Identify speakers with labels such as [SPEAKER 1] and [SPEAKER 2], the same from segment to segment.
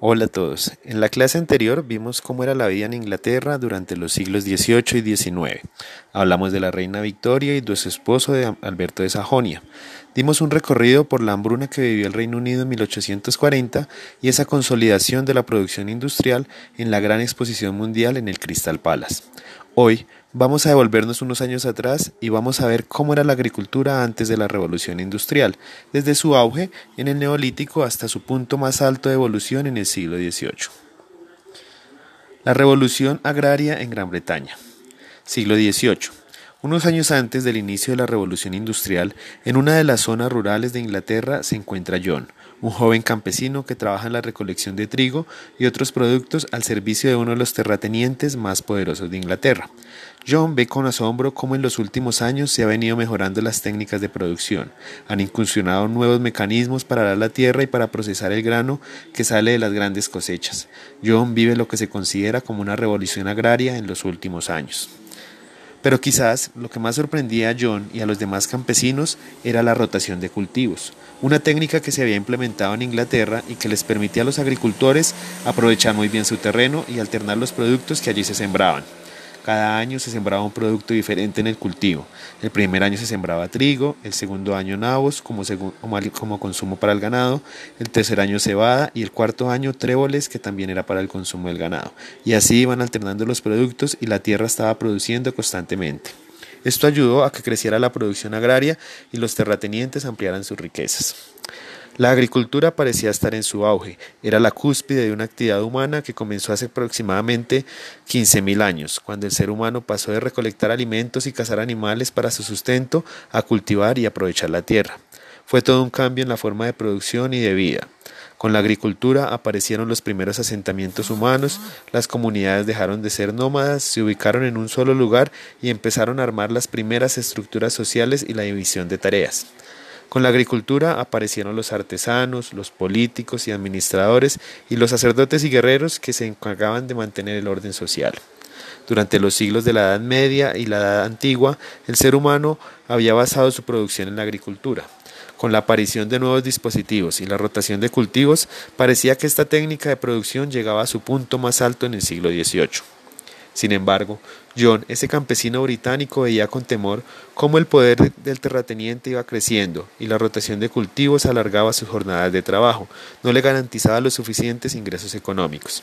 [SPEAKER 1] Hola a todos. En la clase anterior vimos cómo era la vida en Inglaterra durante los siglos XVIII y XIX. Hablamos de la reina Victoria y de su esposo de Alberto de Sajonia. Dimos un recorrido por la hambruna que vivió el Reino Unido en 1840 y esa consolidación de la producción industrial en la gran exposición mundial en el Crystal Palace. Hoy vamos a devolvernos unos años atrás y vamos a ver cómo era la agricultura antes de la revolución industrial, desde su auge en el neolítico hasta su punto más alto de evolución en el siglo XVIII. La revolución agraria en Gran Bretaña. Siglo XVIII. Unos años antes del inicio de la revolución industrial, en una de las zonas rurales de Inglaterra se encuentra John, un joven campesino que trabaja en la recolección de trigo y otros productos al servicio de uno de los terratenientes más poderosos de Inglaterra. John ve con asombro cómo en los últimos años se ha venido mejorando las técnicas de producción. Han incursionado nuevos mecanismos para arar la tierra y para procesar el grano que sale de las grandes cosechas. John vive lo que se considera como una revolución agraria en los últimos años. Pero quizás lo que más sorprendía a John y a los demás campesinos era la rotación de cultivos, una técnica que se había implementado en Inglaterra y que les permitía a los agricultores aprovechar muy bien su terreno y alternar los productos que allí se sembraban. Cada año se sembraba un producto diferente en el cultivo. El primer año se sembraba trigo, el segundo año nabos como, como consumo para el ganado, el tercer año cebada y el cuarto año tréboles que también era para el consumo del ganado. Y así iban alternando los productos y la tierra estaba produciendo constantemente. Esto ayudó a que creciera la producción agraria y los terratenientes ampliaran sus riquezas. La agricultura parecía estar en su auge, era la cúspide de una actividad humana que comenzó hace aproximadamente 15.000 años, cuando el ser humano pasó de recolectar alimentos y cazar animales para su sustento a cultivar y aprovechar la tierra. Fue todo un cambio en la forma de producción y de vida. Con la agricultura aparecieron los primeros asentamientos humanos, las comunidades dejaron de ser nómadas, se ubicaron en un solo lugar y empezaron a armar las primeras estructuras sociales y la división de tareas. Con la agricultura aparecieron los artesanos, los políticos y administradores y los sacerdotes y guerreros que se encargaban de mantener el orden social. Durante los siglos de la Edad Media y la Edad Antigua, el ser humano había basado su producción en la agricultura. Con la aparición de nuevos dispositivos y la rotación de cultivos, parecía que esta técnica de producción llegaba a su punto más alto en el siglo XVIII. Sin embargo, John, ese campesino británico, veía con temor cómo el poder del terrateniente iba creciendo y la rotación de cultivos alargaba sus jornadas de trabajo, no le garantizaba los suficientes ingresos económicos.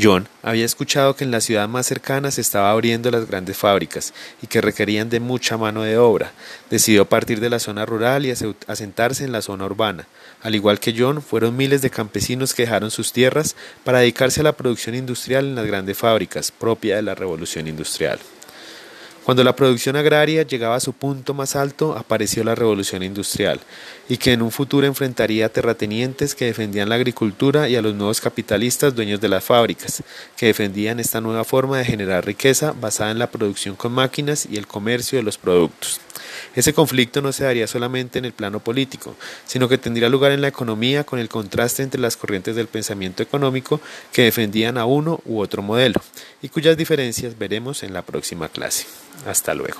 [SPEAKER 1] John había escuchado que en la ciudad más cercana se estaba abriendo las grandes fábricas y que requerían de mucha mano de obra. Decidió partir de la zona rural y asentarse en la zona urbana. Al igual que John, fueron miles de campesinos que dejaron sus tierras para dedicarse a la producción industrial en las grandes fábricas, propia de la revolución industrial. Cuando la producción agraria llegaba a su punto más alto, apareció la revolución industrial, y que en un futuro enfrentaría a terratenientes que defendían la agricultura y a los nuevos capitalistas dueños de las fábricas, que defendían esta nueva forma de generar riqueza basada en la producción con máquinas y el comercio de los productos. Ese conflicto no se daría solamente en el plano político, sino que tendría lugar en la economía con el contraste entre las corrientes del pensamiento económico que defendían a uno u otro modelo, y cuyas diferencias veremos en la próxima clase. Hasta luego.